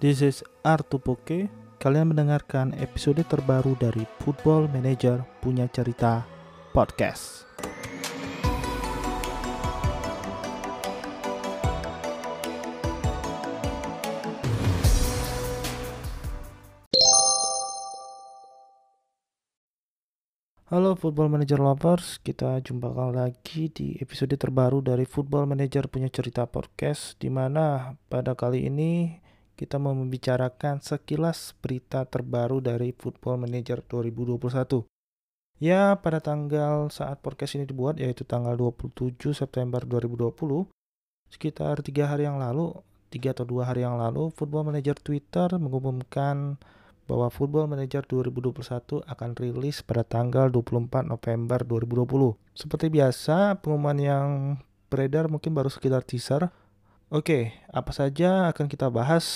This is Artupoke. Kalian mendengarkan episode terbaru dari Football Manager Punya Cerita Podcast. Halo Football Manager Lovers, kita jumpa lagi di episode terbaru dari Football Manager Punya Cerita Podcast di mana pada kali ini kita mau membicarakan sekilas berita terbaru dari Football Manager 2021. Ya, pada tanggal saat podcast ini dibuat yaitu tanggal 27 September 2020, sekitar tiga hari yang lalu, tiga atau dua hari yang lalu, Football Manager Twitter mengumumkan bahwa Football Manager 2021 akan rilis pada tanggal 24 November 2020. Seperti biasa, pengumuman yang beredar mungkin baru sekitar teaser. Oke, apa saja akan kita bahas?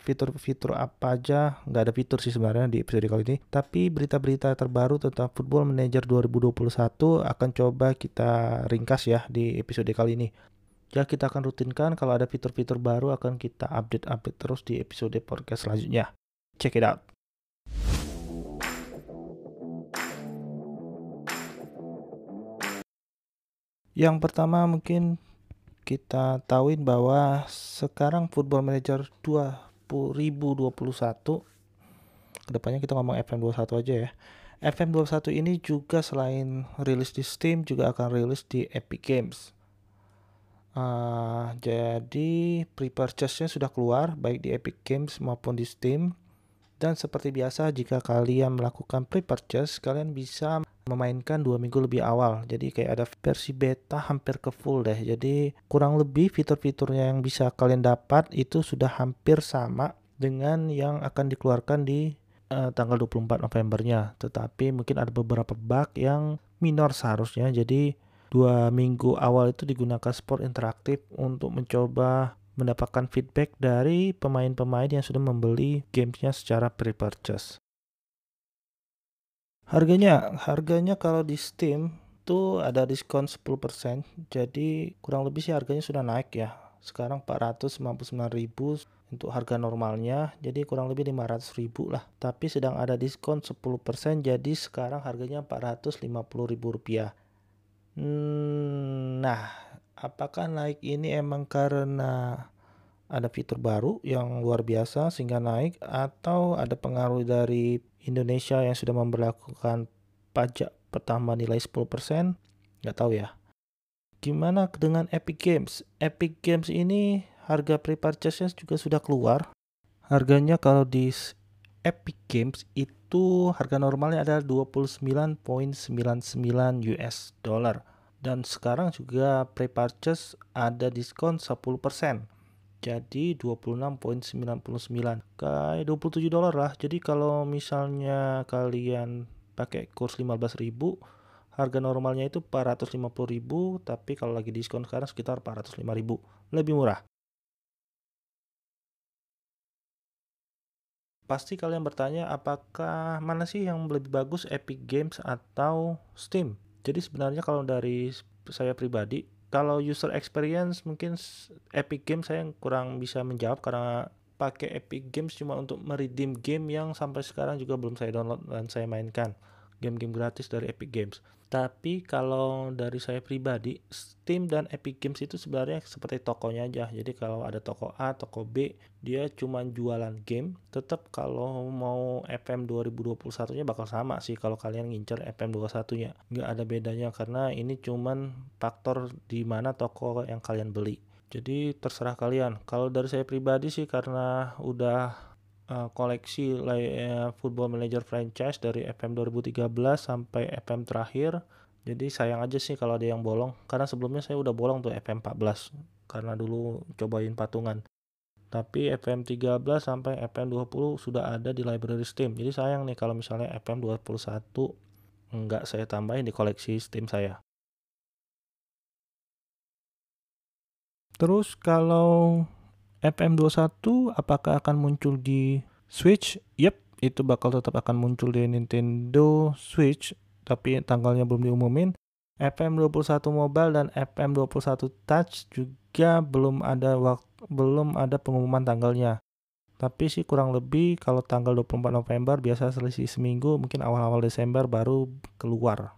Fitur fitur-fitur apa aja? Nggak ada fitur sih sebenarnya di episode kali ini. Tapi berita-berita terbaru tentang Football Manager 2021 akan coba kita ringkas ya di episode kali ini. Ya kita akan rutinkan. Kalau ada fitur-fitur baru akan kita update-update terus di episode podcast selanjutnya. Check it out. Yang pertama mungkin kita tahuin bahwa sekarang Football Manager 2021 ke depannya kita ngomong FM21 aja ya. FM21 ini juga selain rilis di Steam juga akan rilis di Epic Games. Uh, jadi pre-purchase-nya sudah keluar baik di Epic Games maupun di Steam. Dan seperti biasa jika kalian melakukan pre-purchase, kalian bisa memainkan dua minggu lebih awal. Jadi kayak ada versi beta hampir ke full deh. Jadi kurang lebih fitur-fiturnya yang bisa kalian dapat itu sudah hampir sama dengan yang akan dikeluarkan di uh, tanggal 24 Novembernya. Tetapi mungkin ada beberapa bug yang minor seharusnya. Jadi dua minggu awal itu digunakan sport interaktif untuk mencoba mendapatkan feedback dari pemain-pemain yang sudah membeli gamesnya secara pre-purchase. Harganya, harganya kalau di Steam itu ada diskon 10%, jadi kurang lebih sih harganya sudah naik ya. Sekarang 499.000 untuk harga normalnya, jadi kurang lebih 500.000 lah. Tapi sedang ada diskon 10%, jadi sekarang harganya 450.000 rupiah. Hmm, nah, apakah naik ini emang karena ada fitur baru yang luar biasa sehingga naik atau ada pengaruh dari Indonesia yang sudah memperlakukan pajak pertama nilai 10%? Nggak tahu ya. Gimana dengan Epic Games? Epic Games ini harga pre-purchase-nya juga sudah keluar. Harganya kalau di Epic Games itu harga normalnya adalah 29.99 US dollar dan sekarang juga pre-purchase ada diskon 10%. Jadi 26.99 kayak 27 dolar lah. Jadi kalau misalnya kalian pakai kurs 15.000 harga normalnya itu 450.000 tapi kalau lagi diskon sekarang sekitar 405.000 lebih murah. Pasti kalian bertanya apakah mana sih yang lebih bagus Epic Games atau Steam? Jadi sebenarnya kalau dari saya pribadi, kalau user experience mungkin Epic Games saya kurang bisa menjawab karena pakai Epic Games cuma untuk meredeem game yang sampai sekarang juga belum saya download dan saya mainkan game-game gratis dari Epic Games. Tapi kalau dari saya pribadi, Steam dan Epic Games itu sebenarnya seperti tokonya aja. Jadi kalau ada toko A, toko B, dia cuma jualan game. Tetap kalau mau FM 2021-nya bakal sama sih kalau kalian ngincer FM 21-nya. Nggak ada bedanya karena ini cuman faktor di mana toko yang kalian beli. Jadi terserah kalian. Kalau dari saya pribadi sih karena udah uh, koleksi uh, Football Manager franchise dari FM 2013 sampai FM terakhir. Jadi sayang aja sih kalau ada yang bolong karena sebelumnya saya udah bolong tuh FM 14 karena dulu cobain patungan. Tapi FM 13 sampai FM 20 sudah ada di library Steam. Jadi sayang nih kalau misalnya FM 21 enggak saya tambahin di koleksi Steam saya. Terus kalau FM21 apakah akan muncul di Switch? Yep, itu bakal tetap akan muncul di Nintendo Switch, tapi tanggalnya belum diumumin. FM21 Mobile dan FM21 Touch juga belum ada waktu belum ada pengumuman tanggalnya. Tapi sih kurang lebih kalau tanggal 24 November biasa selisih seminggu, mungkin awal-awal Desember baru keluar.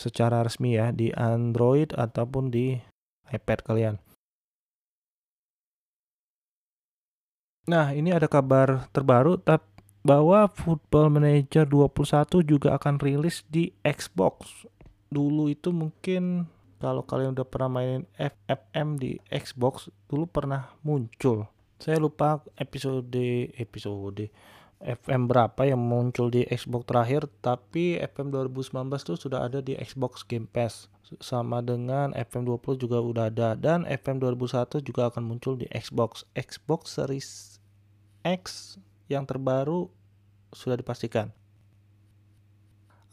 Secara resmi ya di Android ataupun di iPad kalian. Nah, ini ada kabar terbaru bahwa Football Manager 21 juga akan rilis di Xbox. Dulu itu mungkin kalau kalian udah pernah mainin FFM di Xbox, dulu pernah muncul. Saya lupa episode episode FM berapa yang muncul di Xbox terakhir tapi FM 2019 tuh sudah ada di Xbox Game Pass. Sama dengan FM 20 juga udah ada dan FM 2001 juga akan muncul di Xbox. Xbox Series X yang terbaru sudah dipastikan.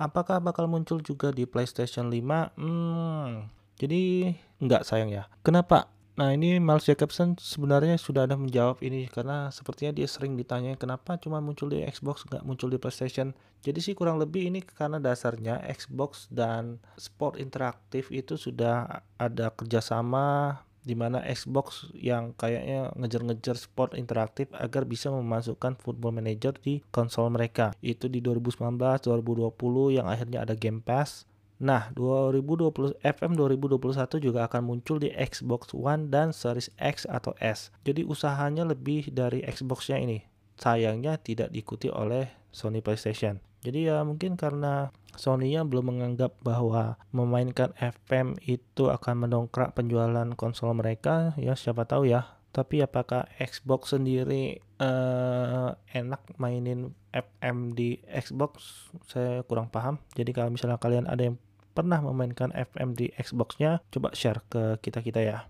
Apakah bakal muncul juga di PlayStation 5 hmm, jadi enggak sayang ya. Kenapa? Nah ini Miles Jacobson sebenarnya sudah ada menjawab ini karena sepertinya dia sering ditanya kenapa cuma muncul di Xbox nggak muncul di PlayStation. Jadi sih kurang lebih ini karena dasarnya Xbox dan Sport Interaktif itu sudah ada kerjasama di mana Xbox yang kayaknya ngejar-ngejar sport interaktif agar bisa memasukkan Football Manager di konsol mereka. Itu di 2019, 2020 yang akhirnya ada Game Pass Nah, 2020 FM 2021 juga akan muncul di Xbox One dan Series X atau S. Jadi usahanya lebih dari Xbox-nya ini. Sayangnya tidak diikuti oleh Sony PlayStation. Jadi ya mungkin karena Sony-nya belum menganggap bahwa memainkan FM itu akan mendongkrak penjualan konsol mereka, ya siapa tahu ya. Tapi apakah Xbox sendiri uh, enak mainin FM di Xbox? Saya kurang paham. Jadi kalau misalnya kalian ada yang pernah memainkan FM di Xbox-nya, coba share ke kita-kita ya.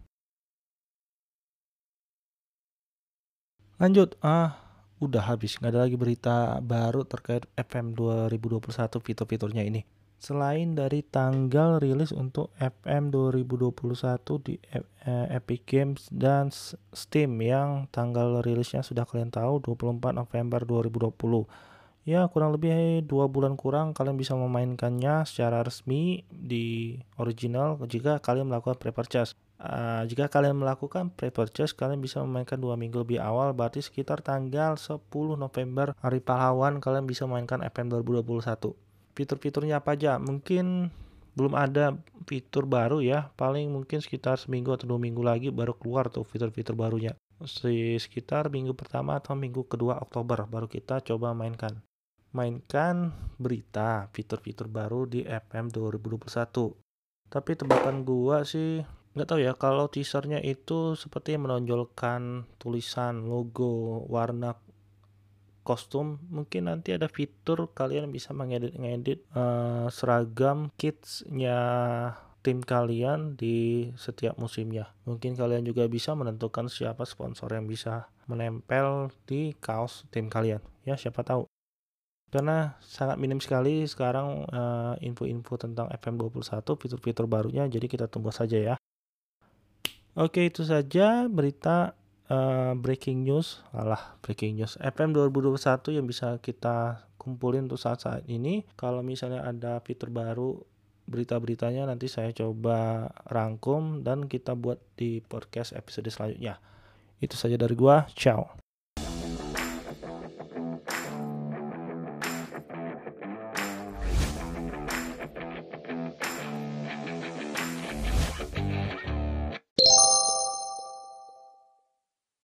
Lanjut, ah udah habis, nggak ada lagi berita baru terkait FM 2021 fitur-fiturnya ini. Selain dari tanggal rilis untuk FM 2021 di eh, Epic Games dan Steam yang tanggal rilisnya sudah kalian tahu 24 November 2020 ya kurang lebih dua bulan kurang kalian bisa memainkannya secara resmi di original jika kalian melakukan pre-purchase uh, jika kalian melakukan pre-purchase kalian bisa memainkan dua minggu lebih awal berarti sekitar tanggal 10 November hari pahlawan kalian bisa memainkan FM 2021 fitur-fiturnya apa aja? Mungkin belum ada fitur baru ya. Paling mungkin sekitar seminggu atau dua minggu lagi baru keluar tuh fitur-fitur barunya. Sekitar minggu pertama atau minggu kedua Oktober baru kita coba mainkan. Mainkan berita fitur-fitur baru di FM 2021. Tapi tebakan gua sih nggak tahu ya kalau teasernya itu seperti menonjolkan tulisan logo warna kostum mungkin nanti ada fitur kalian bisa mengedit-ngedit uh, seragam kidsnya tim kalian di setiap musimnya. Mungkin kalian juga bisa menentukan siapa sponsor yang bisa menempel di kaos tim kalian. Ya siapa tahu. Karena sangat minim sekali sekarang uh, info-info tentang FM21 fitur-fitur barunya jadi kita tunggu saja ya oke itu saja berita uh, breaking news. Alah breaking news. FM 2021 yang bisa kita kumpulin untuk saat-saat ini. Kalau misalnya ada fitur baru berita-beritanya nanti saya coba rangkum dan kita buat di podcast episode selanjutnya. Itu saja dari gua. Ciao